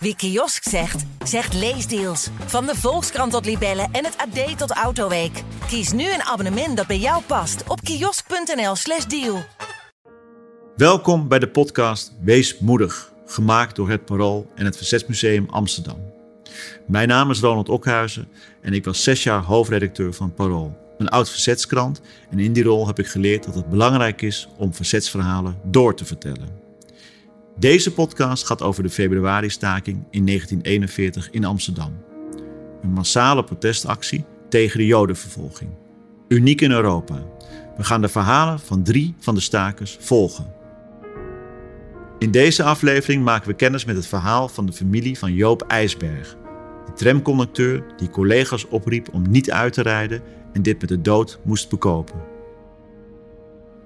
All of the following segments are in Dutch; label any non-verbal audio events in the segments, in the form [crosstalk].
Wie kiosk zegt, zegt leesdeals. Van de Volkskrant tot Libellen en het AD tot Autoweek. Kies nu een abonnement dat bij jou past op kiosk.nl/slash deal. Welkom bij de podcast Wees Moedig, gemaakt door het Parool en het Verzetsmuseum Amsterdam. Mijn naam is Ronald Okhuizen en ik was zes jaar hoofdredacteur van Parool, een oud verzetskrant. En in die rol heb ik geleerd dat het belangrijk is om verzetsverhalen door te vertellen. Deze podcast gaat over de februari-staking in 1941 in Amsterdam. Een massale protestactie tegen de Jodenvervolging. Uniek in Europa. We gaan de verhalen van drie van de stakers volgen. In deze aflevering maken we kennis met het verhaal van de familie van Joop IJsberg, de tramconducteur die collega's opriep om niet uit te rijden en dit met de dood moest bekopen.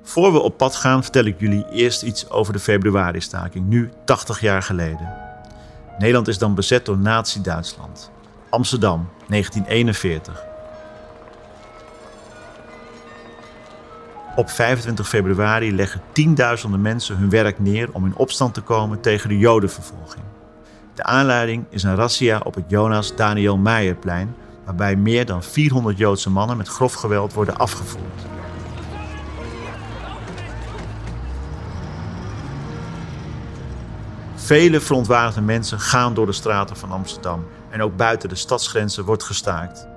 Voor we op pad gaan, vertel ik jullie eerst iets over de februari-staking, nu 80 jaar geleden. Nederland is dan bezet door Nazi-Duitsland. Amsterdam, 1941. Op 25 februari leggen tienduizenden mensen hun werk neer om in opstand te komen tegen de Jodenvervolging. De aanleiding is een razzia op het Jonas Daniel Meijerplein, waarbij meer dan 400 Joodse mannen met grof geweld worden afgevoerd. Vele verontwaardigde mensen gaan door de straten van Amsterdam en ook buiten de stadsgrenzen wordt gestaakt.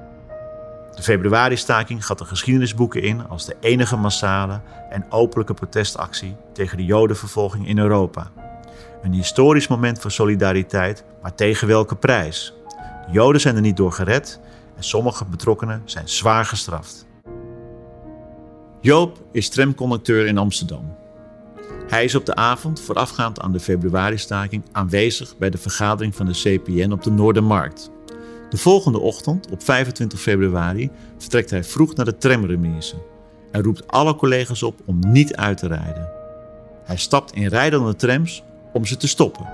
De februari-staking gaat de geschiedenisboeken in als de enige massale en openlijke protestactie tegen de Jodenvervolging in Europa. Een historisch moment voor solidariteit, maar tegen welke prijs? De Joden zijn er niet door gered en sommige betrokkenen zijn zwaar gestraft. Joop is tramconducteur in Amsterdam. Hij is op de avond voorafgaand aan de februari-staking aanwezig bij de vergadering van de CPN op de Noordermarkt. De volgende ochtend, op 25 februari, vertrekt hij vroeg naar de tramremise en roept alle collega's op om niet uit te rijden. Hij stapt in rijdende trams om ze te stoppen.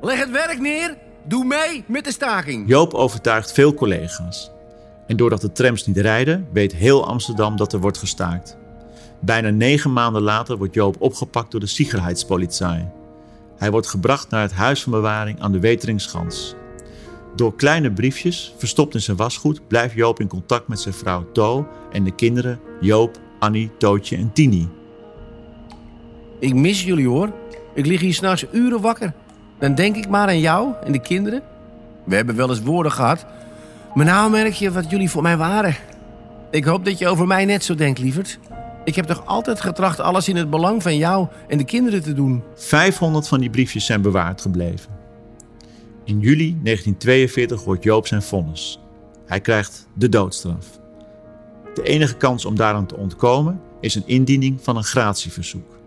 Leg het werk neer, doe mee met de staking. Joop overtuigt veel collega's. En doordat de trams niet rijden, weet heel Amsterdam dat er wordt gestaakt. Bijna negen maanden later wordt Joop opgepakt door de Sicherheitspolizei. Hij wordt gebracht naar het huis van bewaring aan de Weteringschans. Door kleine briefjes, verstopt in zijn wasgoed, blijft Joop in contact met zijn vrouw To en de kinderen Joop, Annie, Tootje en Tini. Ik mis jullie hoor. Ik lig hier s'nachts uren wakker. Dan denk ik maar aan jou en de kinderen. We hebben wel eens woorden gehad. Maar nou merk je wat jullie voor mij waren. Ik hoop dat je over mij net zo denkt, lieverd. Ik heb toch altijd getracht alles in het belang van jou en de kinderen te doen. 500 van die briefjes zijn bewaard gebleven. In juli 1942 wordt Joop zijn vonnis. Hij krijgt de doodstraf. De enige kans om daaraan te ontkomen is een indiening van een gratieverzoek.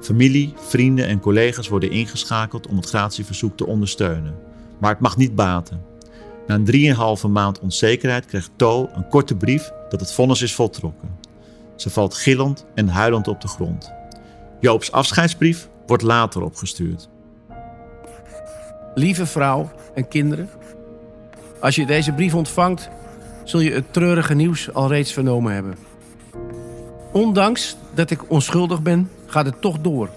Familie, vrienden en collega's worden ingeschakeld om het gratieverzoek te ondersteunen. Maar het mag niet baten. Na een 3,5 maand onzekerheid krijgt To een korte brief dat het vonnis is voltrokken. Ze valt gillend en huilend op de grond. Joops afscheidsbrief wordt later opgestuurd. Lieve vrouw en kinderen, als je deze brief ontvangt, zul je het treurige nieuws al reeds vernomen hebben. Ondanks dat ik onschuldig ben, gaat het toch door.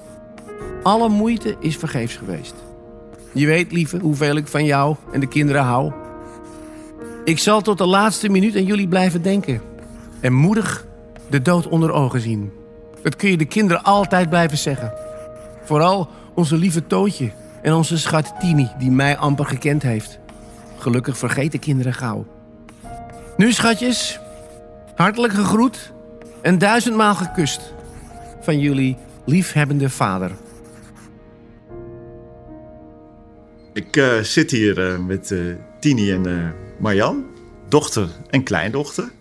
Alle moeite is vergeefs geweest. Je weet, lieve, hoeveel ik van jou en de kinderen hou. Ik zal tot de laatste minuut aan jullie blijven denken. En moedig de dood onder ogen zien. Dat kun je de kinderen altijd blijven zeggen. Vooral onze lieve Tootje en onze schat Tini, die mij amper gekend heeft. Gelukkig vergeten kinderen gauw. Nu, schatjes, hartelijk gegroet en duizendmaal gekust van jullie liefhebbende vader. Ik uh, zit hier uh, met uh, Tini en Marjan, dochter en kleindochter.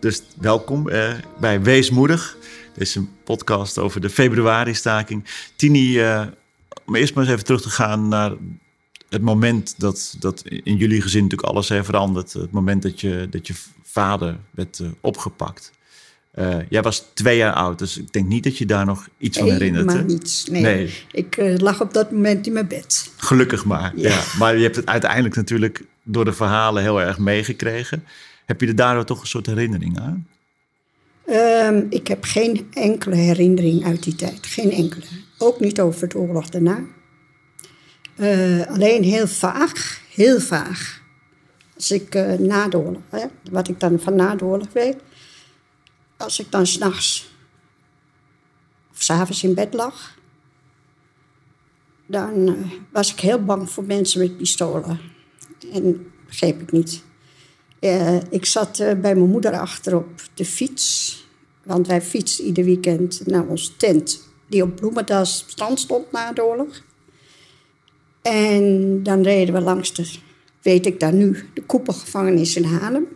Dus welkom uh, bij Weesmoedig. Dit is een podcast over de februari-staking. Tini, uh, om eerst maar eens even terug te gaan naar het moment dat, dat in jullie gezin natuurlijk alles heeft veranderd. Het moment dat je, dat je vader werd uh, opgepakt. jij was twee jaar oud, dus ik denk niet dat je daar nog iets van herinnert. Maar niets. Nee. nee. Ik lag op dat moment in mijn bed. Gelukkig maar. Ja. ja. Maar je hebt het uiteindelijk natuurlijk door de verhalen heel erg meegekregen. Heb je er daardoor toch een soort herinnering aan? Um, ik heb geen enkele herinnering uit die tijd. Geen enkele. Ook niet over het oorlog daarna. Eh, alleen heel vaag, heel vaag. Als ik uh, de hè, wat ik dan van na de weet. Als ik dan s'nachts of s'avonds in bed lag. Dan uh, was ik heel bang voor mensen met pistolen. En begreep ik niet. Uh, ik zat bij mijn moeder achter op de fiets. Want wij fietsen ieder weekend naar onze tent. Die op Bloemendaal stand stond na de oorlog. En dan reden we langs de, weet ik daar nu, de koepelgevangenis in Haarlem.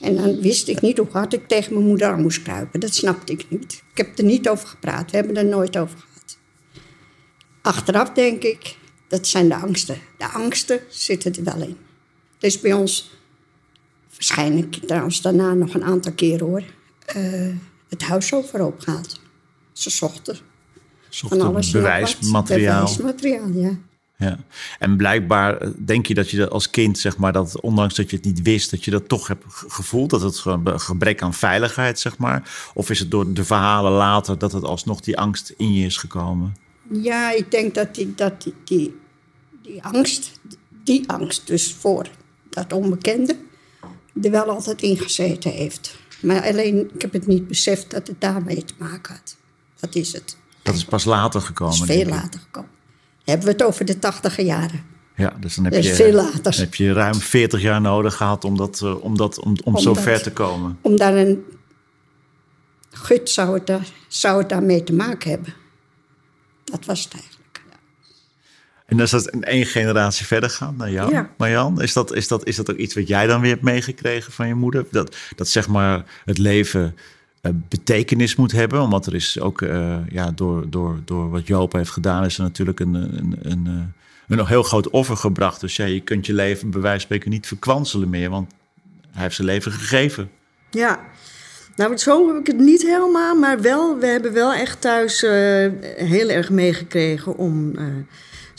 En dan wist ik niet hoe hard ik tegen mijn moeder aan moest kruipen. Dat snapte ik niet. Ik heb er niet over gepraat. We hebben er nooit over gehad. Achteraf denk ik, dat zijn de angsten. De angsten zitten er wel in. Dus bij ons, waarschijnlijk trouwens daarna nog een aantal keren hoor, uh, het huis overhoop gaat. Ze zochten. Zochten van alles bewijsmateriaal. Bewijsmateriaal, ja. Ja. En blijkbaar eh, denk je dat je dat als kind, zeg maar, dat ondanks dat je het niet wist, dat je dat toch hebt gevoeld. Dat het gewoon een gebrek aan veiligheid, zeg maar. Of is het door de verhalen later dat het alsnog die angst in je is gekomen? Ja, ik denk dat die, dat die, die, die angst, die angst dus voor dat onbekende, er wel altijd in gezeten heeft. Maar alleen, ik heb het niet beseft dat het daarmee te maken had. Dat is het. Dat is pas later gekomen. Dat is veel later gekomen hebben we het over de tachtige jaren. Ja, dus dan heb, je, veel later. Heb je ruim 40 jaar nodig gehad om, dat, uh, om, dat, om, om, om zo dat, ver te komen. Om daar een. Gut zou het, daar, zou het daarmee te maken hebben. Dat was het eigenlijk. En als dat in één generatie verder gaat naar jou, ja. Marjan, is dat, is, dat, is dat ook iets wat jij dan weer hebt meegekregen van je moeder? Dat, dat zeg maar het leven uh, betekenis moet hebben. Omdat er is ook, uh, ja, door, door, door wat Joop heeft gedaan, is er natuurlijk een, een, een, uh, een heel groot offer gebracht. Dus ja, je kunt je leven bij wijze van spreken niet verkwanselen meer, want hij heeft zijn leven gegeven. Ja, nou, zo heb ik het niet helemaal, maar wel, we hebben wel echt thuis heel erg meegekregen om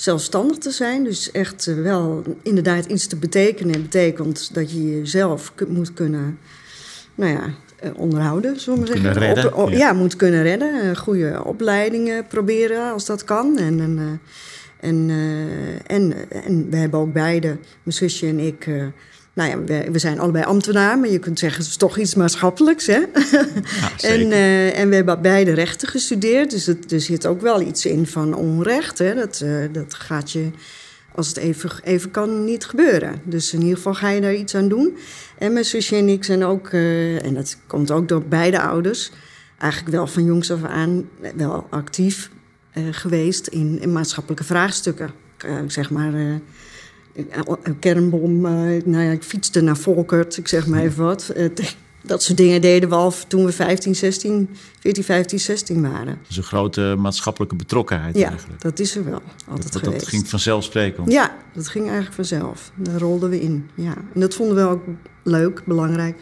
zelfstandig te zijn. Dus echt wel inderdaad iets te betekenen. betekent dat je jezelf moet kunnen, nou ja, onderhouden, zullen we zeggen. Redden, op, ja. ja. moet kunnen redden. Goede opleidingen proberen als dat kan. En, en, en, en, en we hebben ook beide, mijn zusje en ik. Nou ja, we, we, zijn allebei ambtenaar, maar je kunt zeggen, het is toch iets maatschappelijks. Hè? Ja, [laughs] en, uh, en we hebben beide rechten gestudeerd, dus het, er zit ook wel iets in van onrecht. Hè? Dat, uh, dat gaat je als het even, even kan, niet gebeuren. Dus in ieder geval ga je daar iets aan doen. En mijn zusje en ik zijn ook, uh, en dat komt ook door beide ouders, eigenlijk wel van jongs af aan wel actief geweest in, in, maatschappelijke vraagstukken. Zeg maar, een kernbom, nou ja, ik fietste naar Volkert, ik zeg maar even wat dat soort dingen deden we al toen we 15, 16, 14, 15, 16 waren. Dus een grote maatschappelijke betrokkenheid ja, eigenlijk. dat is er wel altijd dat, geweest. Dat ging vanzelfsprekend. Ja, dat ging eigenlijk vanzelf. Daar rolden we in. Ja. En dat vonden we ook leuk, belangrijk.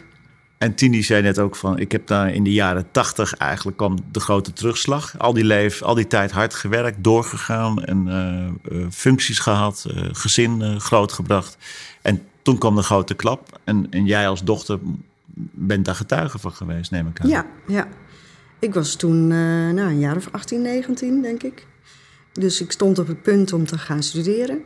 En Tini zei net ook van, ik heb daar in de jaren tachtig eigenlijk kwam de grote terugslag. Al die leven, al die tijd hard gewerkt, doorgegaan en uh, uh, functies gehad, uh, gezin grootgebracht. En toen kwam de grote klap. En, en jij als dochter bent daar getuige van geweest, neem ik aan. Ja, ja. Ik was toen uh, nou, een jaar of 18, 19, denk ik. Dus ik stond op het punt om te gaan studeren.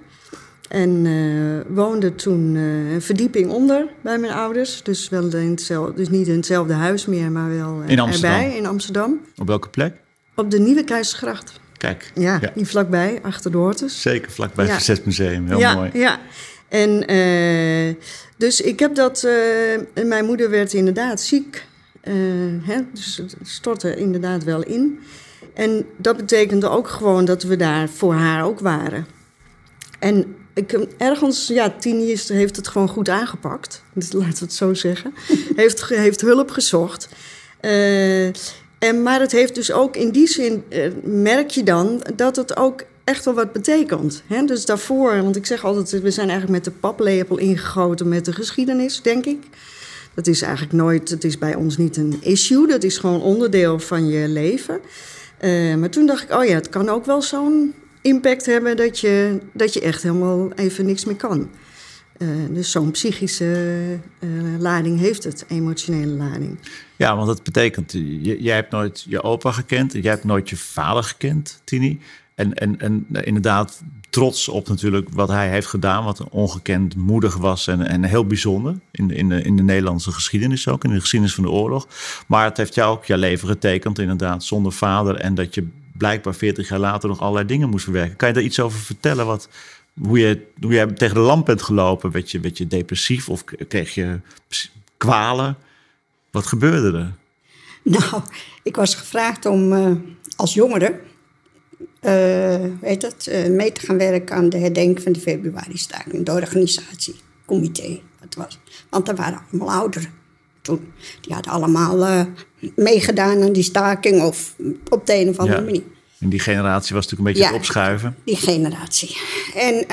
En uh, woonde toen uh, een verdieping onder bij mijn ouders. Dus, wel in hetzelfde, dus niet in hetzelfde huis meer, maar wel in Amsterdam. erbij in Amsterdam. Op welke plek? Op de Nieuwe Keizersgracht. Kijk. Ja, ja. hier vlakbij, achter de Hortus. Zeker, vlakbij het ja. Museum. Heel ja, mooi. Ja, en dus ik heb dat. Mijn moeder werd inderdaad ziek. Hè, dus het stortte inderdaad wel in. En dat betekende ook gewoon dat we daar voor haar ook waren. En ik, ergens, ja, Tini heeft het gewoon goed aangepakt. Dus laten we het zo zeggen. [laughs] heeft, heeft hulp gezocht. en, maar het heeft dus ook in die zin, merk je dan, dat het ook echt wel wat betekent. Hè? Dus daarvoor, want ik zeg altijd, we zijn eigenlijk met de paplepel ingegoten met de geschiedenis, denk ik. Dat is eigenlijk nooit, het is bij ons niet een issue, dat is gewoon onderdeel van je leven. Uh, maar toen dacht ik, oh ja, het kan ook wel zo'n impact hebben dat je, dat je echt helemaal even niks meer kan. Uh, dus zo'n psychische uh, lading heeft het, emotionele lading. Ja, want dat betekent, jij hebt nooit je opa gekend, jij hebt nooit je vader gekend, Tini. En, en, en inderdaad trots op natuurlijk wat hij heeft gedaan, wat ongekend moedig was en, en heel bijzonder in, in, de, in de Nederlandse geschiedenis ook, in de geschiedenis van de oorlog. Maar het heeft jou ook je leven getekend, inderdaad, zonder vader en dat je blijkbaar 40 jaar later nog allerlei dingen moest verwerken. Kan je daar iets over vertellen? Wat, hoe, je, hoe je tegen de lamp bent gelopen? Werd je, werd je depressief of kreeg je kwalen? Wat gebeurde er? [laughs] Nou, ik was gevraagd om uh, als jongere weet het, uh, mee te gaan werken aan de herdenking van de februari-staking. De organisatie, comité, dat was. Want er waren allemaal ouderen toen. Die hadden allemaal meegedaan aan die staking of op de een of andere manier. En die generatie was natuurlijk een beetje ja, het opschuiven. die generatie. En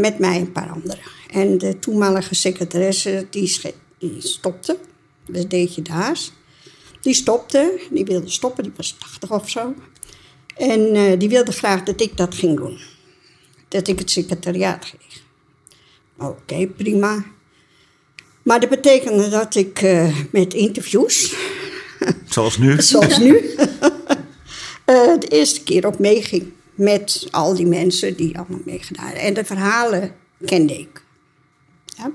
met mij een paar anderen. En de toenmalige secretaresse, die, die stopte. Dat deed je daar. Die stopte, die wilde stoppen, die was 80 of zo. En uh, die wilde graag dat ik dat ging doen. Dat ik het secretariaat kreeg. Oké, prima. Maar dat betekende dat ik uh, met interviews. Zoals nu? zoals nu. uh, [laughs] de eerste keer op meeging. Met al die mensen die allemaal meegedaan En de verhalen kende ik. Ja?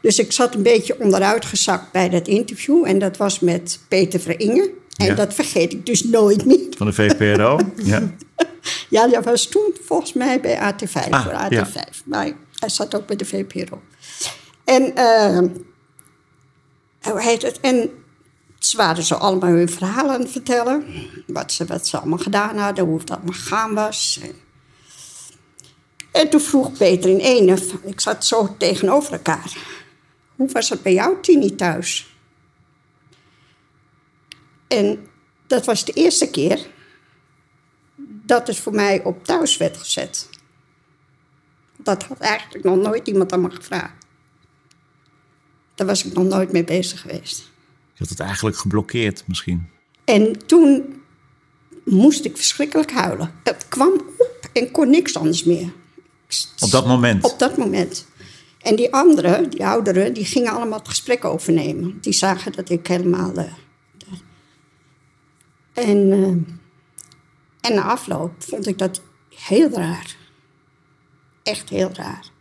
Dus ik zat een beetje onderuit gezakt bij dat interview. En dat was met Peter Veringe. En dat vergeet ik dus nooit meer. Van de VPRO? [laughs] ja. ja, dat was toen volgens mij bij AT5. Ah, voor AT5. Maar hij zat ook bij de VPRO. En, uh, hoe heet het? Ze waren zo allemaal hun verhalen vertellen. Wat ze, wat ze allemaal gedaan hadden, hoe het allemaal gegaan was. En, en toen vroeg Peter in ene, ik zat zo tegenover elkaar. Hoe was het bij jou, Tini, thuis? En dat was de eerste keer dat het voor mij op thuis werd gezet. Dat had eigenlijk nog nooit iemand aan me gevraagd. Daar was ik nog nooit mee bezig geweest. Je had het eigenlijk geblokkeerd misschien. En toen moest ik verschrikkelijk huilen. Het kwam op en kon niks anders meer. Op dat moment? Op dat moment. En die anderen, die ouderen, die gingen allemaal het gesprek overnemen. Die zagen dat ik helemaal... Uh, en, uh, en na afloop vond ik dat heel raar. Echt heel raar.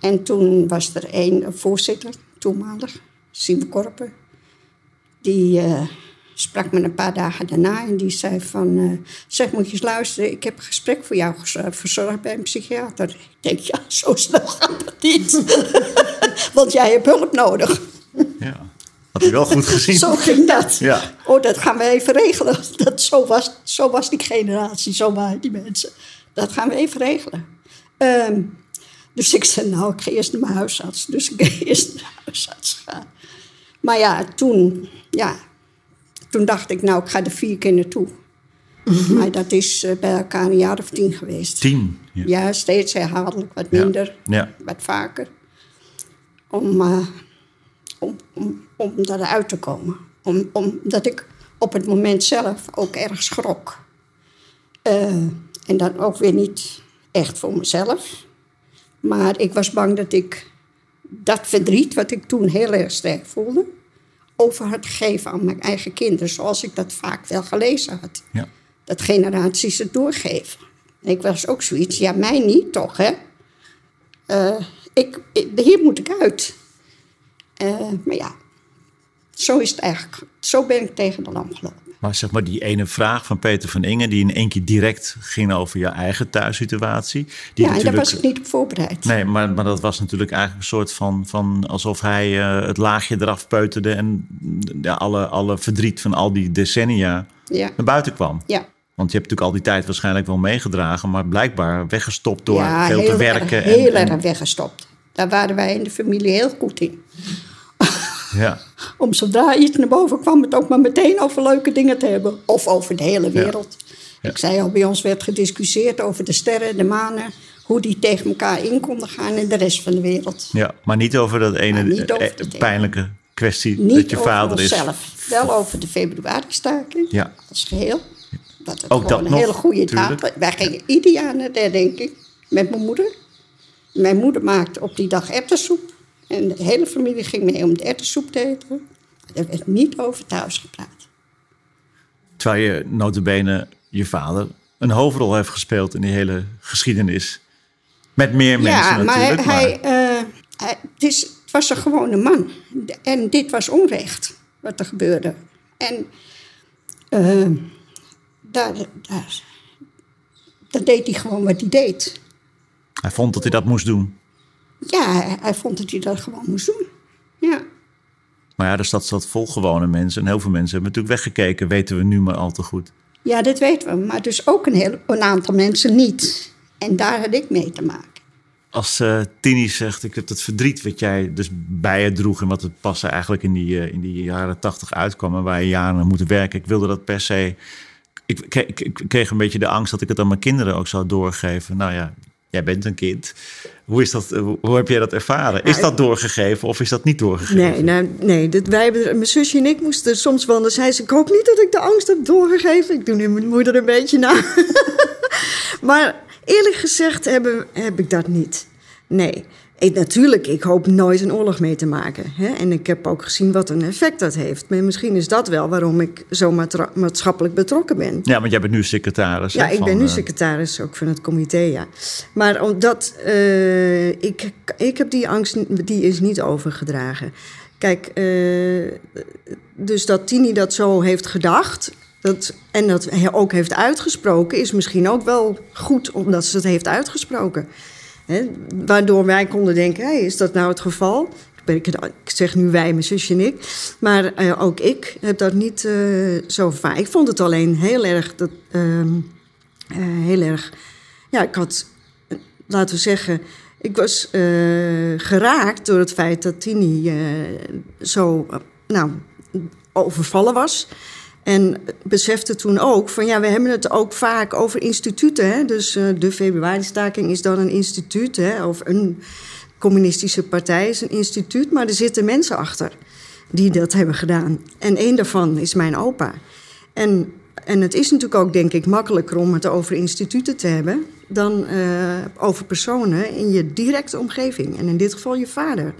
En toen was er een voorzitter, toenmalig, Siem Korpen. Die uh, sprak me een paar dagen daarna en die zei van... Uh, zeg, moet je eens luisteren, ik heb een gesprek voor jou verzorgd bij een psychiater. Ik denk, ja, zo snel gaat dat niet. [laughs] Want jij hebt hulp nodig. Ja. Had hij wel goed gezien. zo ging dat. Ja. Oh, dat gaan we even regelen. [laughs] Dat, zo, was, zo was die generatie, zo waren die mensen. Dat gaan we even regelen. Um, dus ik zei, nou, ik ga eerst naar mijn huisarts. Dus ik ga [laughs] eerst naar de huisarts gaan. Maar ja, toen, ja, toen dacht ik, nou, ik ga er vier keer naartoe. Mm Maar dat is uh, bij elkaar een jaar of tien geweest. Tien? Ja, ja steeds herhaaldelijk, wat minder, ja. wat vaker. Om... Uh, om, om, om daaruit te komen. Om, omdat ik op het moment zelf ook erg schrok. Uh, en dan ook weer niet echt voor mezelf. Maar ik was bang dat ik dat verdriet, wat ik toen heel erg sterk voelde, over had gegeven aan mijn eigen kinderen. Zoals ik dat vaak wel gelezen had. Ja. Dat generaties het doorgeven. En ik was ook zoiets, ja, mij niet toch, hè? Uh, ik, hier moet ik uit. Uh, maar ja, zo is het eigenlijk. Zo ben ik tegen de lamp gelopen. Maar zeg maar die ene vraag van Peter van Ingen, die in één keer direct ging over je eigen thuissituatie. Die ja, en daar was ik niet op voorbereid. Nee, maar, maar dat was natuurlijk eigenlijk een soort van, van alsof hij uh, het laagje eraf peuterde en ja, alle, alle verdriet van al die decennia ja. naar buiten kwam. Ja. Want je hebt natuurlijk al die tijd waarschijnlijk wel meegedragen, maar blijkbaar weggestopt door veel te werken. Erg, heel en, erg weggestopt. Daar waren wij in de familie heel goed in. Ja. [laughs] Om zodra iets naar boven kwam, het ook maar meteen over leuke dingen te hebben. Of over de hele wereld. Ik zei al, bij ons werd gediscussieerd over de sterren, de manen. Hoe die tegen elkaar in konden gaan in de rest van de wereld. Ja, maar niet over dat ene over pijnlijke kwestie niet dat je vader is. Zelf. Wel over de februari-staking ja. als geheel. Dat het ook gewoon een hele goede daad Wij gingen ieder jaar naar de herdenking met mijn moeder. Mijn moeder maakte op die dag erwtensoep. En de hele familie ging mee om de erwtensoep te eten. Er werd niet over thuis gepraat. Terwijl je notabene je vader een hoofdrol heeft gespeeld in die hele geschiedenis. Met meer mensen ja, maar natuurlijk. hij, eh, hij, het, is, het was een gewone man. En dit was onrecht wat er gebeurde. En eh, daar, daar, daar deed hij gewoon wat hij deed. hij vond dat hij dat moest doen. Ja, hij, hij vond dat hij dat gewoon moest doen. Ja. Maar ja, de stad zat vol gewone mensen. En heel veel mensen hebben natuurlijk weggekeken, weten we nu maar al te goed. ja, dat weten we. Maar dus ook een, heel, een aantal mensen niet. En daar had ik mee te maken. Als eh Tini zegt, ik heb het verdriet wat jij dus bij je droeg... en wat het pas eigenlijk in die, eh, in die jaren tachtig uitkwam... en waar je jaren aan moeten werken. Ik wilde dat per se... Ik- ik kreeg een beetje de angst dat ik het aan mijn kinderen ook zou doorgeven. Nou ja, jij bent een kind. Hoe, is dat, eh, hoe, heb jij dat ervaren? Is dat doorgegeven of is dat niet doorgegeven? Nee, nou, nee dit, wij hebben, mijn zusje en ik moesten soms wel. Dan zei ze: Ik hoop niet dat ik de angst heb doorgegeven. Ik doe nu mijn moeder een beetje na. [laughs] maar eerlijk gezegd hebben, heb ik dat niet. Nee. Ik, natuurlijk, ik hoop nooit een oorlog mee te maken. Hè? En ik heb ook gezien wat een effect dat heeft. Maar misschien is dat wel waarom ik zo maatschappelijk betrokken ben. Ja, want jij bent nu secretaris. Ja, hè, ik van, ben nu eh, secretaris ook van het comité, ja. Maar omdat eh, ik, ik heb die angst, die is niet overgedragen. Kijk, eh, dus dat Tini dat zo heeft gedacht dat, en dat hij ook heeft uitgesproken, is misschien ook wel goed omdat ze het heeft uitgesproken. Waardoor wij konden denken: is dat nou het geval? Ik zeg nu wij, mijn zusje en ik. Maar eh, ook ik heb dat niet eh, zo vaak. Ik vond het alleen heel erg. Dat, ehm, eh, heel erg. Ja, ik had, laten we zeggen. Ik was geraakt door het feit dat Tini zo. nou, overvallen was. En besefte toen ook van ja, we hebben het ook vaak over instituten. Hè? Dus eh, de februari-staking is dan een instituut, hè? of een communistische partij is een instituut, maar er zitten mensen achter die dat hebben gedaan. En één daarvan is mijn opa. En, en het is natuurlijk ook, denk ik, makkelijker om het over instituten te hebben dan eh, over personen in je directe omgeving. En in dit geval je vader.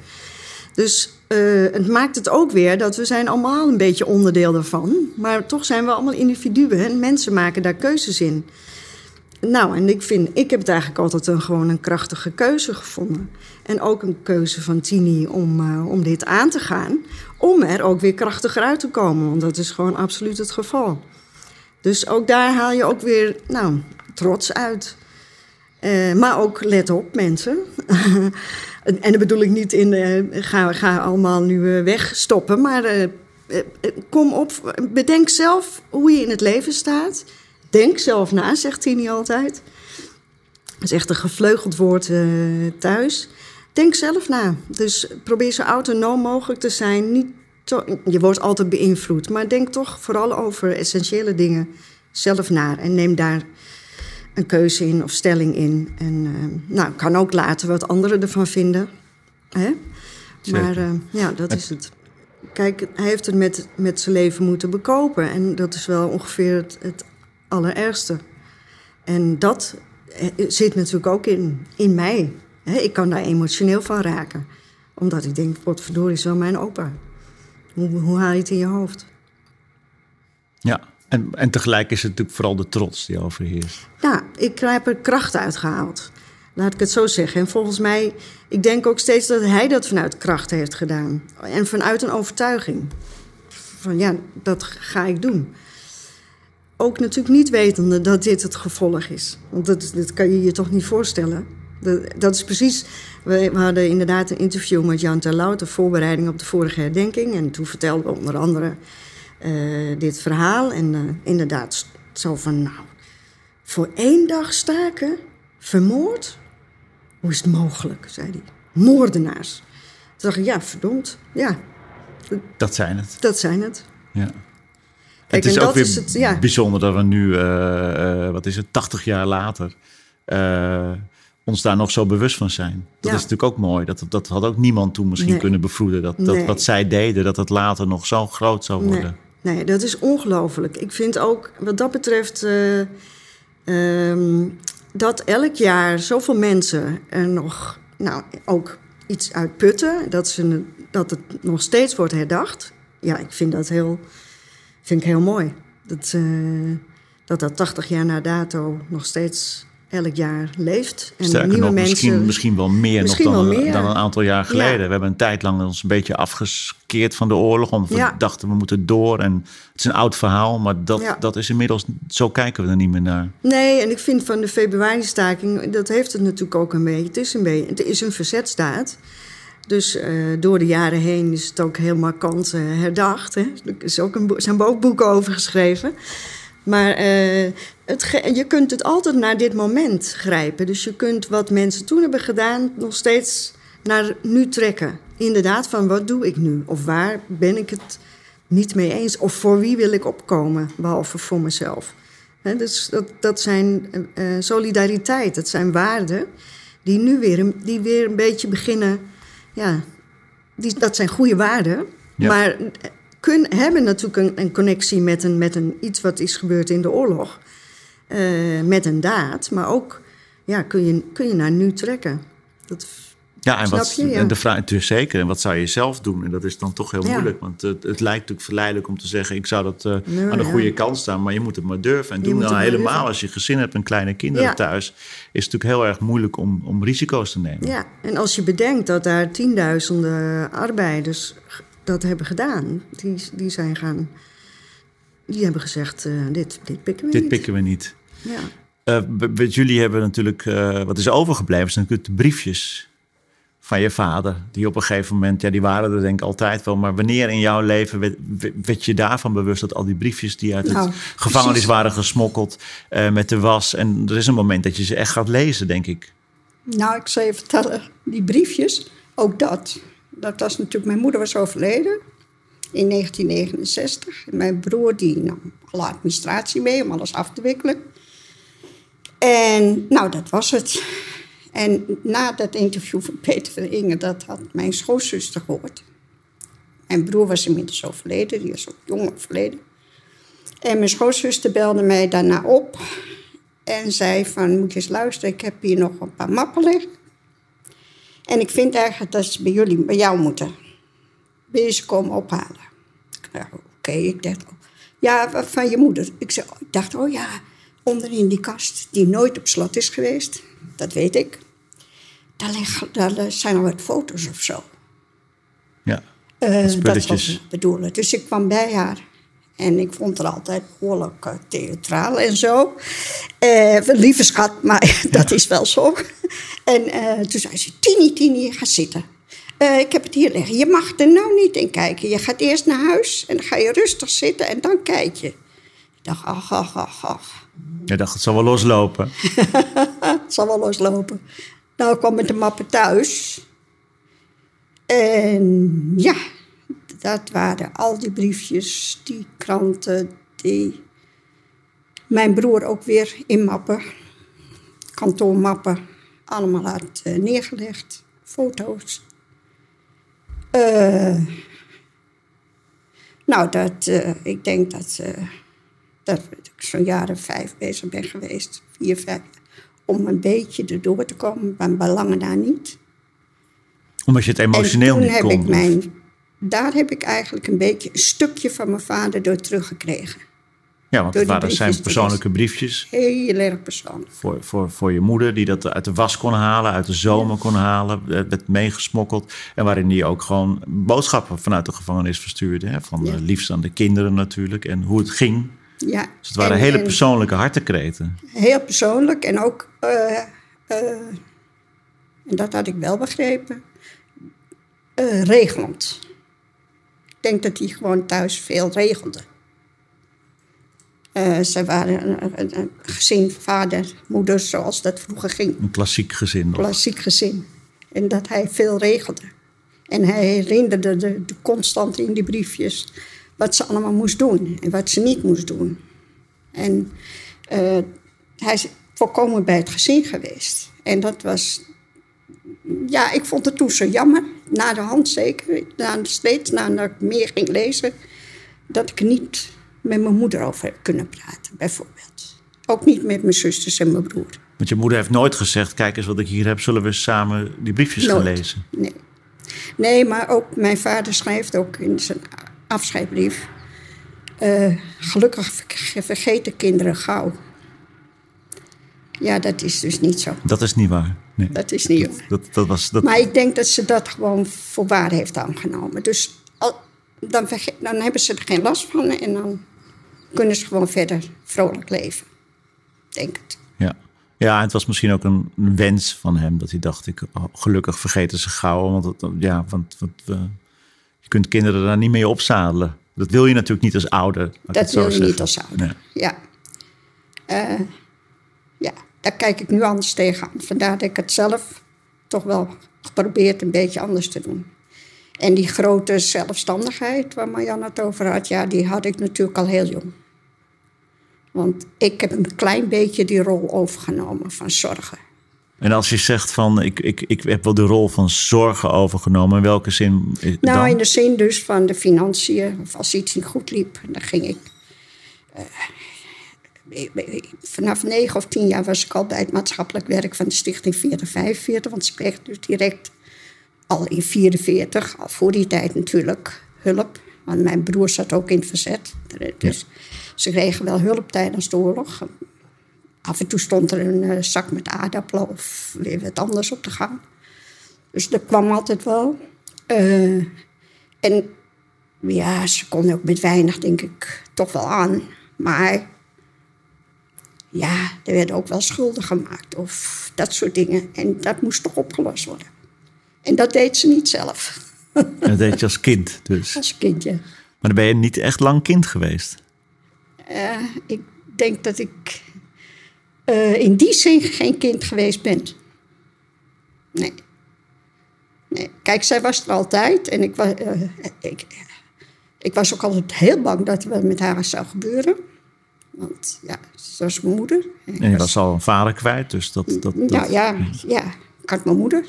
Dus eh, het maakt het ook weer dat we zijn allemaal een beetje onderdeel daarvan. Maar toch zijn we allemaal individuen en mensen maken daar keuzes in. Nou, en ik vind, ik heb het eigenlijk altijd een, gewoon een krachtige keuze gevonden. En ook een keuze van Tini om, eh, om dit aan te gaan. Om er ook weer krachtiger uit te komen, want dat is gewoon absoluut het geval. Dus ook daar haal je ook weer, nou, trots uit. Eh, maar ook, let op mensen. [laughs] en dat bedoel ik niet in, eh, ga, ga allemaal nu eh, wegstoppen. Maar eh, kom op, bedenk zelf hoe je in het leven staat. Denk zelf na, zegt Tini altijd. Dat is echt een gevleugeld woord thuis. Denk zelf na. Dus probeer zo autonoom mogelijk te zijn. Niet je wordt altijd beïnvloed. Maar denk toch vooral over essentiële dingen zelf na. En neem daar een keuze in of stelling in. En eh, nou, kan ook later wat anderen ervan vinden. Hè? Maar eh, ja, dat is het. Kijk, hij heeft het met, met zijn leven moeten bekopen. En dat is wel ongeveer het, het allerergste. En dat eh, zit natuurlijk ook in, in mij. Hè, ik kan daar emotioneel van raken. Omdat ik denk, wat verdorie is wel mijn opa. Hoe, hoe haal je het in je hoofd? Ja, en, en tegelijk is het natuurlijk vooral de trots die overheerst. Nou, ik heb er kracht uit gehaald. Laat ik het zo zeggen. En volgens mij, ik denk ook steeds dat hij dat vanuit kracht heeft gedaan. En vanuit een overtuiging. Van ja, dat ga ik doen. Ook natuurlijk niet wetende dat dit het gevolg is. Want dat, kan je je toch niet voorstellen. Dat, dat is precies. We, hadden inderdaad een interview met Jan Terlouw. ter voorbereiding op de vorige herdenking. En toen vertelden we onder andere eh, dit verhaal. En eh, inderdaad, zo van nou. Voor één dag staken? Vermoord? Hoe is het mogelijk, zei hij. Moordenaars. Toen dacht ik, ja, verdomd. Ja, Dat zijn het. dat zijn het. Ja. Kijk, het is ook weer is het, ja. bijzonder dat we nu, eh, wat is het, 80 jaar later, ons daar nog zo bewust van zijn. Dat Ja. is natuurlijk ook mooi. Dat, dat had ook niemand toen misschien Nee. kunnen bevroeden. Dat, dat Nee. wat zij deden, dat het later nog zo groot zou worden. Nee, nee, dat is ongelooflijk. Ik vind ook wat dat betreft eh, ehm, dat elk jaar zoveel mensen er nog, nou, ook iets uit putten, dat, ze, dat het nog steeds wordt herdacht. Ja, ik vind dat heel, vind ik heel mooi. Dat, eh, dat dat 80 jaar na dato nog steeds elk jaar leeft. En Sterker nieuwe nog, mensen, misschien, misschien wel meer misschien nog dan, wel meer. dan een aantal jaar geleden. We hebben een tijd lang ons een beetje afgeskeerd van de oorlog. Omdat we dachten, we moeten door. En het is een oud verhaal, maar dat, Ja. dat is inmiddels... Zo kijken we er niet meer naar. Nee, en ik vind van de februari-staking, dat heeft het natuurlijk ook een beetje. Het is een, beetje, het is een verzetstaat. Dus eh, door de jaren heen is het ook heel markant herdacht. Hè. Er is ook een, zijn ook boeken over geschreven. Maar eh, het, je kunt het altijd naar dit moment grijpen. Dus je kunt wat mensen toen hebben gedaan nog steeds naar nu trekken. Inderdaad, van wat doe ik nu? Of waar ben ik het niet mee eens? Of voor wie wil ik opkomen, behalve voor mezelf? Dus dat, dat zijn eh, solidariteit, dat zijn waarden die nu weer een, die weer een beetje beginnen. Ja, die, dat zijn goede waarden. Ja. Maar kun, hebben natuurlijk een, een connectie met, een, met een, iets wat is gebeurd in de oorlog. eh, met een daad. Maar ook ja, kun, je, kun je naar nu trekken. Dat, Ja, en, wat, je? Ja. en de vraag natuurlijk zeker. En wat zou je zelf doen? En dat is dan toch heel Ja. moeilijk. Want het, het lijkt natuurlijk verleidelijk om te zeggen... ik zou dat eh, Nee, aan de ja. goede kant staan. Maar je moet het maar durven. En Je doen moet dan helemaal durven. als je gezin hebt en kleine kinderen thuis... is het natuurlijk heel erg moeilijk om, om risico's te nemen. Ja, en als je bedenkt dat daar tienduizenden arbeiders dat hebben gedaan, die, die zijn gaan. Die hebben gezegd: eh, dit, dit pikken we Dit niet. pikken we niet. Ja. Eh, jullie hebben natuurlijk, eh, wat is overgebleven, zijn natuurlijk de briefjes van je vader. Die op een gegeven moment, ja, die waren er denk ik altijd wel. Maar wanneer in jouw leven werd, werd je daarvan bewust dat al die briefjes die uit Nou, het gevangenis precies. waren gesmokkeld met de was. En er is een moment dat je ze echt gaat lezen, denk ik. Nou, ik zal je vertellen, die briefjes, ook dat. Dat was natuurlijk, mijn moeder was overleden in 1969. En mijn broer die nam alle administratie mee om alles af te wikkelen. En nou, dat was het. En na dat interview van Peter van Inge, dat had mijn schoonzuster gehoord. Mijn broer was inmiddels overleden, die was ook jong overleden. En mijn schoonzuster belde mij daarna op en zei van, moet je eens luisteren, ik heb hier nog een paar mappen liggen. En ik vind eigenlijk dat ze bij jullie, bij jou moeten. Wil je ze komen ophalen? Dacht, oké, ik dacht, ja, van je moeder. Ik, zei, ik dacht, oh ja, onderin die kast, die nooit op slot is geweest. Dat weet ik. Daar, liggen, daar zijn al wat foto's of zo. Ja, Eh, dat was ik bedoelen. Dus ik kwam bij haar. En ik vond haar altijd behoorlijk eh, theatraal en zo. Eh, lieve schat, maar [laughs] dat is wel zo. En eh, toen zei ze, Tini, Tini, ga zitten. Eh, ik heb het hier liggen. Je mag er nou niet in kijken. Je gaat eerst naar huis en dan ga je rustig zitten en dan kijk je. Ik dacht, ach, ach, ach, ach. je dacht, het zal wel loslopen. [laughs] Het zal wel loslopen. Nou, ik kwam met de mappen thuis. En ja, dat waren al die briefjes, die kranten, die... Mijn broer ook weer in mappen, kantoormappen, allemaal had eh, neergelegd. Foto's. Eh, nou, dat, eh, ik denk dat, dat ik zo'n jaren vijf bezig ben geweest. Vier, vijf. Om een beetje erdoor te komen, maar bij lange na niet. Omdat je het emotioneel en toen niet heb kon. ik mijn... Daar heb ik eigenlijk een beetje een stukje van mijn vader door teruggekregen. Ja, want het waren zijn persoonlijke briefjes. Heel erg persoonlijk. Voor, voor, voor je moeder, die dat uit de was kon halen, uit de zomer kon halen, eh, werd meegesmokkeld. En waarin die ook gewoon boodschappen vanuit de gevangenis verstuurde. Hè? Van Ja. eh, liefst aan de kinderen natuurlijk en hoe het ging. Ja. Dus het waren En- hele en persoonlijke hartekreten. Heel persoonlijk en ook... eh, en dat had ik wel begrepen. eh, regelend. Ik denk dat hij gewoon thuis veel regelde. Eh, ze waren een, een- een gezin, vader, moeder, zoals dat vroeger ging. Een klassiek gezin. nog. klassiek gezin. En dat hij veel regelde. En hij herinnerde de, de constant in die briefjes wat ze allemaal moest doen en wat ze niet moest doen. En eh, hij is volkomen bij het gezin geweest. En dat was. Ja, ik vond het toen zo jammer, na de hand zeker, na, steeds nadat ik meer ging lezen, dat ik niet met mijn moeder over kunnen praten, bijvoorbeeld. Ook niet met mijn zusters en mijn broer. Want je moeder heeft nooit gezegd, kijk eens wat ik hier heb, zullen we samen die briefjes gaan lezen? Nee. Nee, maar ook mijn vader schrijft ook in zijn afscheidbrief. Eh, gelukkig ver- vergeten kinderen gauw. Ja, dat is dus niet zo. Dat is niet waar. Nee. Dat is niet waar. Dat, dat was, dat, Maar ik denk dat ze dat gewoon voor waar heeft aangenomen. Dus al, dan, verge- dan hebben ze er geen last van en dan kunnen ze gewoon verder vrolijk leven. Denk het. ja. ja, het was misschien ook een, wens van hem. Dat hij dacht, ik, oh, gelukkig vergeten ze gauw. Want, het, ja, want, je kunt kinderen daar niet mee opzadelen. Dat wil je natuurlijk niet als ouder. Dat wil je zeggen. niet als ouder. Nee. Ja. Eh, ja, daar kijk ik nu anders tegenaan. Vandaar dat ik het zelf toch wel geprobeerd een beetje anders te doen. En die grote zelfstandigheid waar Marjan het over had, ja, die had ik natuurlijk al heel jong. Want ik heb een klein beetje die rol overgenomen van zorgen. En als je zegt van, ik, ik, ik heb wel de rol van zorgen overgenomen. In welke zin eh, Nou, dan? in de zin dus van de financiën, of als iets niet goed liep, dan ging ik. eh, vanaf negen of tien jaar was ik al bij het maatschappelijk werk van de Stichting 4045, want ze kreeg dus direct al in 44, al voor die tijd natuurlijk, hulp. Want mijn broer zat ook in het verzet. Dus ze kregen wel hulp tijdens de oorlog. Af en toe stond er een eh, zak met aardappelen of weer wat anders op de gang. Dus dat kwam altijd wel. Eh, en ja, ze kon ook met weinig, denk ik, toch wel aan. Maar ja, er werden ook wel schulden gemaakt of dat soort dingen. En dat moest toch opgelost worden. En dat deed ze niet zelf, En [laughs] dat deed je als kind dus. als kindje. Maar dan ben je niet echt lang kind geweest. Eh, ik denk dat ik eh, in die zin geen kind geweest ben. Nee. nee. Kijk, zij was er altijd. En ik was, eh, ik, ik was ook altijd heel bang dat er wat met haar zou gebeuren. Want ja, ze was mijn moeder. En En je was al een vader kwijt, dus dat... dat, dat nou ja, ja, ik had mijn moeder.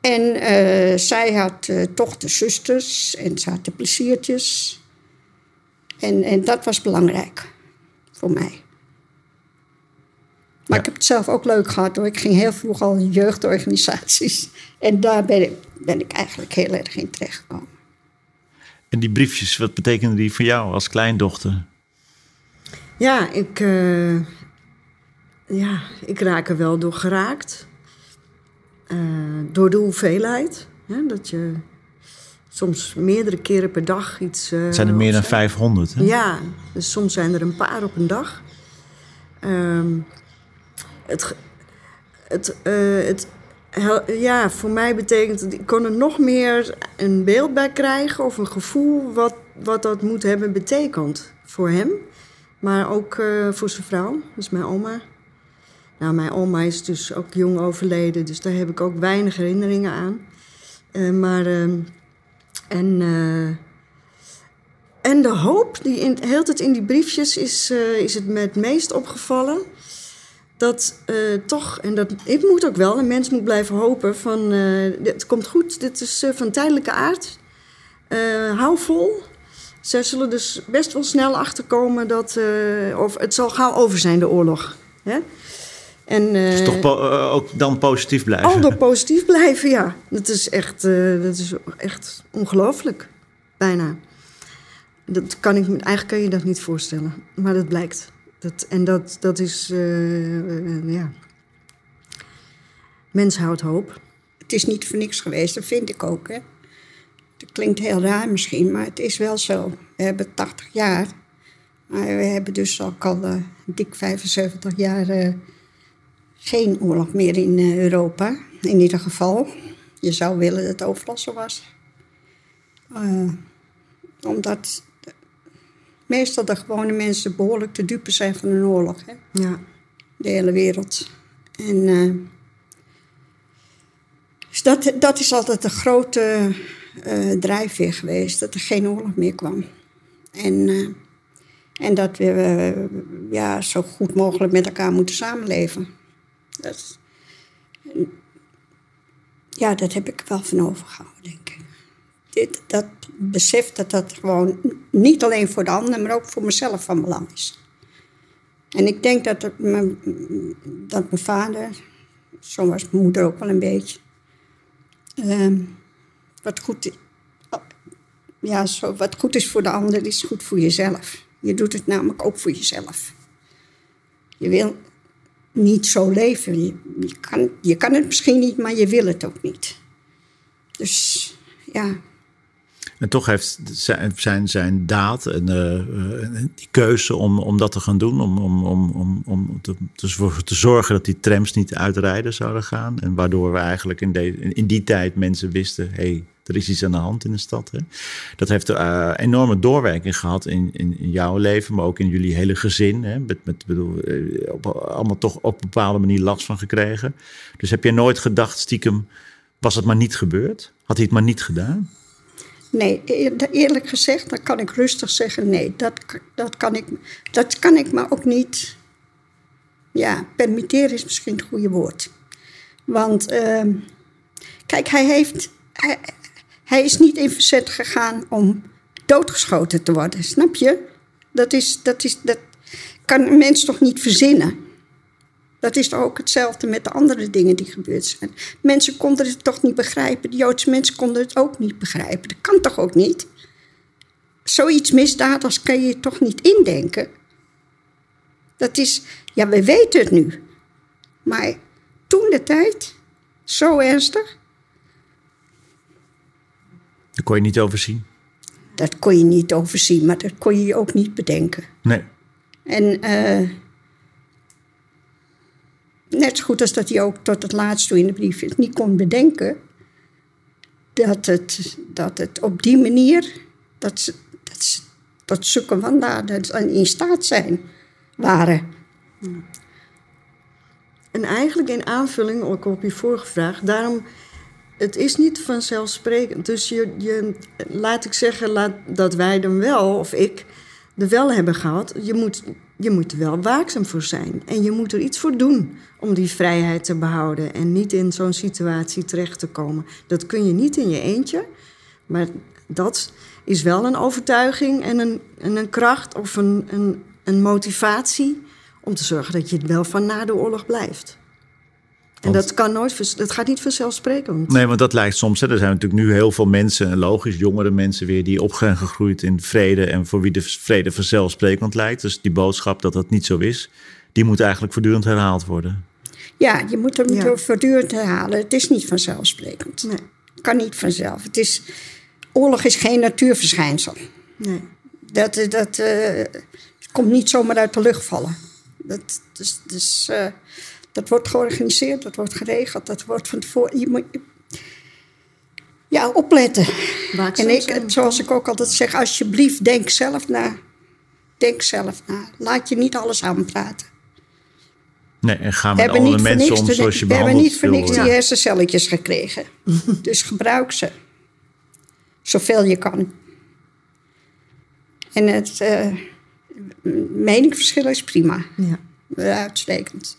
En eh, zij had eh, toch de zusters en ze had de pleziertjes. En, en dat was belangrijk voor mij. Maar Ja. ik heb het zelf ook leuk gehad hoor. Ik ging heel vroeg al in jeugdorganisaties. [laughs] En daar ben ik, ben ik eigenlijk heel erg in terechtgekomen. En die briefjes, wat betekenen die voor jou als kleindochter? Ja, ik, eh, ja, ik raak er wel door geraakt. Eh, door de hoeveelheid. Hè, dat je soms meerdere keren per dag iets... eh, Het zijn er meer dan opzet. 500. Hè? Ja, dus soms zijn er een paar op een dag. Ehm, het, het, eh, het, ja, voor mij betekent het, ik kon er nog meer een beeld bij krijgen of een gevoel wat, wat dat moet hebben betekend voor hem. Maar ook voor zijn vrouw, dus mijn oma. Nou, mijn oma is dus ook jong overleden, dus daar heb ik ook weinig herinneringen aan. Eh, maar, ehm, en, eh, en de hoop, die in, heel tijd in die briefjes, is, eh, is het me het meest opgevallen. Dat toch, en dat ik moet ook wel, een mens moet blijven hopen van, het komt goed, dit is van tijdelijke aard. Hou vol. Zij zullen dus best wel snel achterkomen dat, of het zal gauw over zijn, de oorlog. Hè? En, Dus eh, toch po- eh, ook dan positief blijven. Aldo positief blijven, ja. Dat is echt, eh, dat is echt ongelooflijk. Bijna. Dat kan ik, eigenlijk kan je dat niet voorstellen. Maar dat blijkt. Dat, en dat, dat is, eh, eh, ja. Mens houdt hoop. Het is niet voor niks geweest, dat vind ik ook. Hè. Dat klinkt heel raar misschien, maar het is wel zo. We hebben 80 jaar. Maar we hebben dus ook al eh, dik 75 jaar eh, geen oorlog meer in eh, Europa. In ieder geval. Je zou willen dat het overal zo was. Eh, omdat de- meestal de gewone mensen behoorlijk te dupe zijn van een oorlog. Hè? Ja. de hele wereld. En eh, dus dat, dat is altijd de grote drijfveer geweest, dat er geen oorlog meer kwam. En, en dat we ja, zo goed mogelijk met elkaar moeten samenleven. Dat, ja, dat heb ik wel van overgehouden, denk ik. Dit, dat besef dat dat gewoon niet alleen voor de ander, maar ook voor mezelf van belang is. En ik denk dat, mijn, dat mijn vader, zo was mijn moeder ook wel een beetje, ehm, wat goed ja, zo, wat goed is voor de ander, is goed voor jezelf. Je doet het namelijk ook voor jezelf. Je wil niet zo leven. Je, kan, je kan het misschien niet, maar je wil het ook niet. Dus ja, En toch heeft zijn, zijn, zijn daad en eh, eh, die keuze om, om dat te gaan doen, om, om, om, om, om te, te zorgen dat die trams niet uitrijden zouden gaan. En waardoor we eigenlijk in, in die tijd mensen wisten, hé, hey, er is iets aan de hand in de stad. Hè? Dat heeft eh, enorme doorwerking gehad in, in, jouw leven, maar ook in jullie hele gezin. Hè? Met, met, bedoel, eh, op, allemaal toch op een bepaalde manier last van gekregen. Dus heb je nooit gedacht, stiekem, was het maar niet gebeurd? Had hij het maar niet gedaan? nee, eer- eerlijk gezegd, dan kan ik rustig zeggen: nee, dat, dat, kan, ik, dat kan ik me ook niet. Ja, permitteren is misschien het goede woord. Want, ehm, kijk, hij, heeft, hij is niet in verzet gegaan om doodgeschoten te worden, snap je? Dat, is, dat, is, dat kan een mens toch niet verzinnen? Dat is toch ook hetzelfde met de andere dingen die gebeurd zijn. Mensen konden het toch niet begrijpen. De Joodse mensen konden het ook niet begrijpen. Dat kan toch ook niet? Zoiets misdaadigs kan je toch niet indenken? Dat is, ja, we weten het nu. Maar toen de tijd, zo ernstig, Daar kon je niet overzien. dat kon je niet overzien, maar dat kon je je ook niet bedenken. Nee. En eh, net zo goed als dat hij ook tot het laatst toe in de brief het niet kon bedenken. Dat het, dat het op die manier, dat ze, dat ze tot zulke wandaden in staat zijn, waren. En eigenlijk in aanvulling ook op je vorige vraag, daarom, het is niet vanzelfsprekend. Dus je, je, laat ik zeggen laat, dat wij dan wel, of ik, er wel hebben gehad. Je moet, je moet er wel waakzaam voor zijn. En je moet er iets voor doen om die vrijheid te behouden en niet in zo'n situatie terecht te komen. Dat kun je niet in je eentje, maar dat is wel een overtuiging en een, en een kracht of een, een, een motivatie om te zorgen dat je het wel van na de oorlog blijft. En Want- dat, kan nooit, dat gaat niet vanzelfsprekend. Nee, want dat lijkt soms. Hè, er zijn natuurlijk nu heel veel mensen, en logisch, jongere mensen weer, die op zijn gegroeid in vrede en voor wie de vrede vanzelfsprekend lijkt. Dus die boodschap dat dat niet zo is, die moet eigenlijk voortdurend herhaald worden. Ja, je moet hem Ja. door voortdurend herhalen. Het is niet vanzelfsprekend. Nee, kan niet vanzelf. Het is, oorlog is geen natuurverschijnsel. nee. Dat, eh, dat eh, komt niet zomaar uit de lucht vallen. Dat, dus, dus, eh, dat wordt georganiseerd, dat wordt geregeld, dat wordt van tevoren. Je moet, ja, opletten. Waakzaam En ik, zoals ik ook altijd zeg, alsjeblieft, denk zelf na. Denk zelf na. Laat je niet alles aanpraten. Nee, en ga We met hebben andere niet voor mensen niks, om zoals je we hebben behandeld niet voor niks die hersencelletjes gekregen. [laughs] dus gebruik ze. Zoveel je kan. En het eh meningsverschil is prima. Ja. Uitstekend.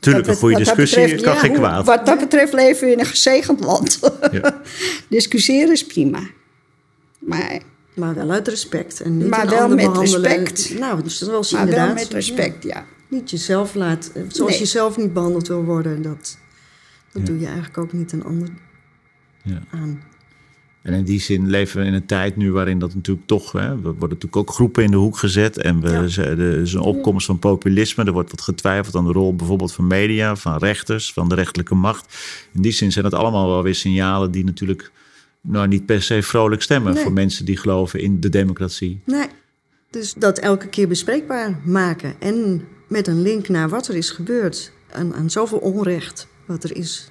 Tuurlijk, een goede dat discussie betreft, kan ja, geen hoe- kwaad. Wat dat betreft leven we in een gezegend land. [laughs] Ja. Discussiëren is prima. Maar, Maar wel uit respect. En niet Maar een wel ander met behandelen. respect. Nou, dus zoals je maar wel inderdaad... met respect, ja. ja, niet jezelf laat... Zoals Nee. je zelf niet behandeld wil worden. Dat, dat doe je eigenlijk ook niet een ander Ja. aan. En in die zin leven we in een tijd nu waarin dat natuurlijk toch... Hè, we worden natuurlijk ook groepen in de hoek gezet. En we, Ja. er is een opkomst van populisme. Er wordt wat getwijfeld aan de rol bijvoorbeeld van media, van rechters, van de rechterlijke macht. In die zin zijn dat allemaal wel weer signalen die natuurlijk nou, niet per se vrolijk stemmen... Nee. voor mensen die geloven in de democratie. Nee. Dus dat elke keer bespreekbaar maken. En met een link naar wat er is gebeurd. Aan, aan zoveel onrecht wat er is...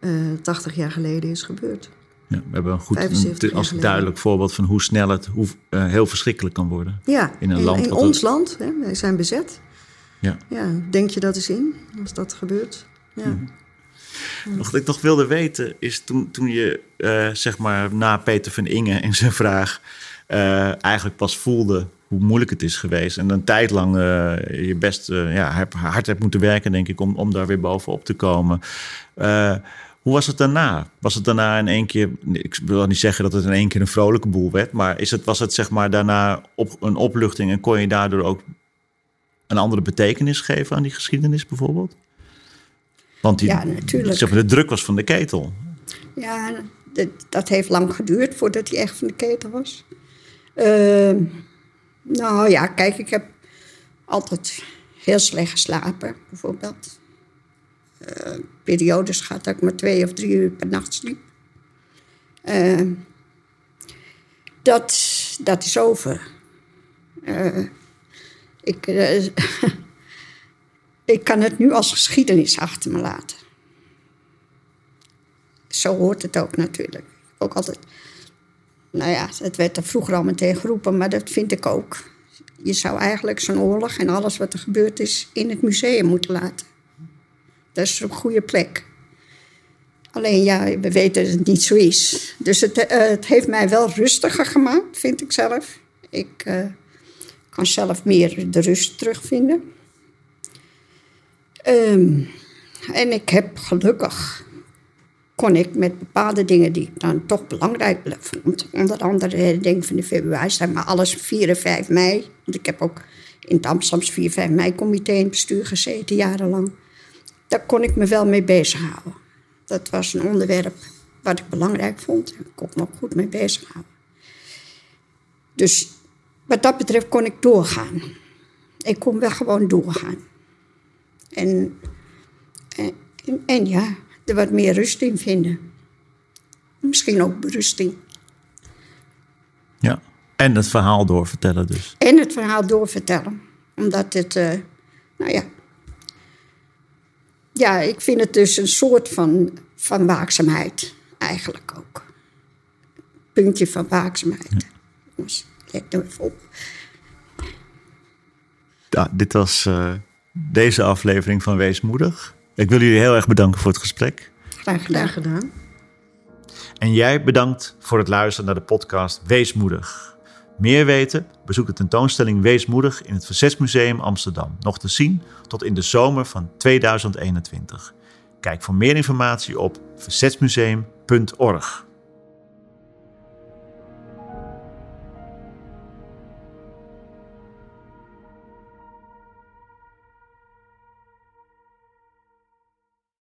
eh 80 jaar geleden is gebeurd. Ja, we hebben een goed 75 een, jaar als duidelijk voorbeeld van hoe snel het hoe, eh, heel verschrikkelijk kan worden. Ja, In een land in ons het- land. Hè, wij zijn bezet. Ja. Ja, denk je dat eens in als dat gebeurt? Ja. Wat ik nog wilde weten is toen, toen je eh, zeg maar na Peter van Inge en zijn vraag eh, eigenlijk pas voelde hoe moeilijk het is geweest. En een tijd lang je best ja, hard hebt moeten werken, denk ik, om, om daar weer bovenop te komen. Hoe was het daarna? Was het daarna in één keer, ik wil niet zeggen dat het in één keer een vrolijke boel werd, maar is het, was het zeg maar daarna op, een opluchting en kon je daardoor ook een andere betekenis geven aan die geschiedenis bijvoorbeeld? Want die, Ja, natuurlijk. Zeg maar, de druk was van de ketel. Ja, Dat, dat heeft lang geduurd voordat hij echt van de keten was. Ehm, nou ja, kijk, ik heb altijd heel slecht geslapen, bijvoorbeeld. Uh, periodes gehad dat ik maar twee of drie uur per nacht sliep. Ehm, dat, dat is over. Uh, ik, [laughs] ik kan het nu als geschiedenis achter me laten. Zo hoort het ook natuurlijk. Ook altijd. Nou ja, het werd er vroeger al meteen geroepen, maar dat vind ik ook. Je zou eigenlijk zo'n oorlog en alles wat er gebeurd is in het museum moeten laten. Dat is een goede plek. Alleen ja, we weten dat het niet zo is. Dus het, uh, het heeft mij wel rustiger gemaakt, vind ik zelf. Ik uh, kan zelf meer de rust terugvinden. Um, en ik heb gelukkig kon ik met bepaalde dingen die ik dan toch belangrijk vond. Onder andere de denk van de februari maar alles 4 en 5 mei. Want ik heb ook in het Amsterdamse 4 5 mei comité in het bestuur gezeten, jarenlang. Daar kon ik me wel mee bezighouden. Dat was een onderwerp wat ik belangrijk vond. En ik kon me ook goed mee bezighouden. Dus wat dat betreft kon ik doorgaan. Ik kon wel gewoon doorgaan. En, en, en ja, er wat meer rust in vinden. Misschien ook berusting. Ja, en het verhaal doorvertellen dus. En het verhaal doorvertellen. Omdat het, uh, nou ja... Ja, ik vind het dus een soort van, van waakzaamheid. Eigenlijk ook. Puntje van waakzaamheid. Ja. Jongens, let nou even op. Ja, dit was uh, deze aflevering van Weesmoedig. Ik wil jullie heel erg bedanken voor het gesprek. Graag gedaan. gedaan. En jij bedankt voor het luisteren naar de podcast Weesmoedig. Meer weten? Bezoek de tentoonstelling Weesmoedig in het Verzetsmuseum Amsterdam. Nog te zien tot in de zomer van 2021. Kijk voor meer informatie op verzetsmuseum.org.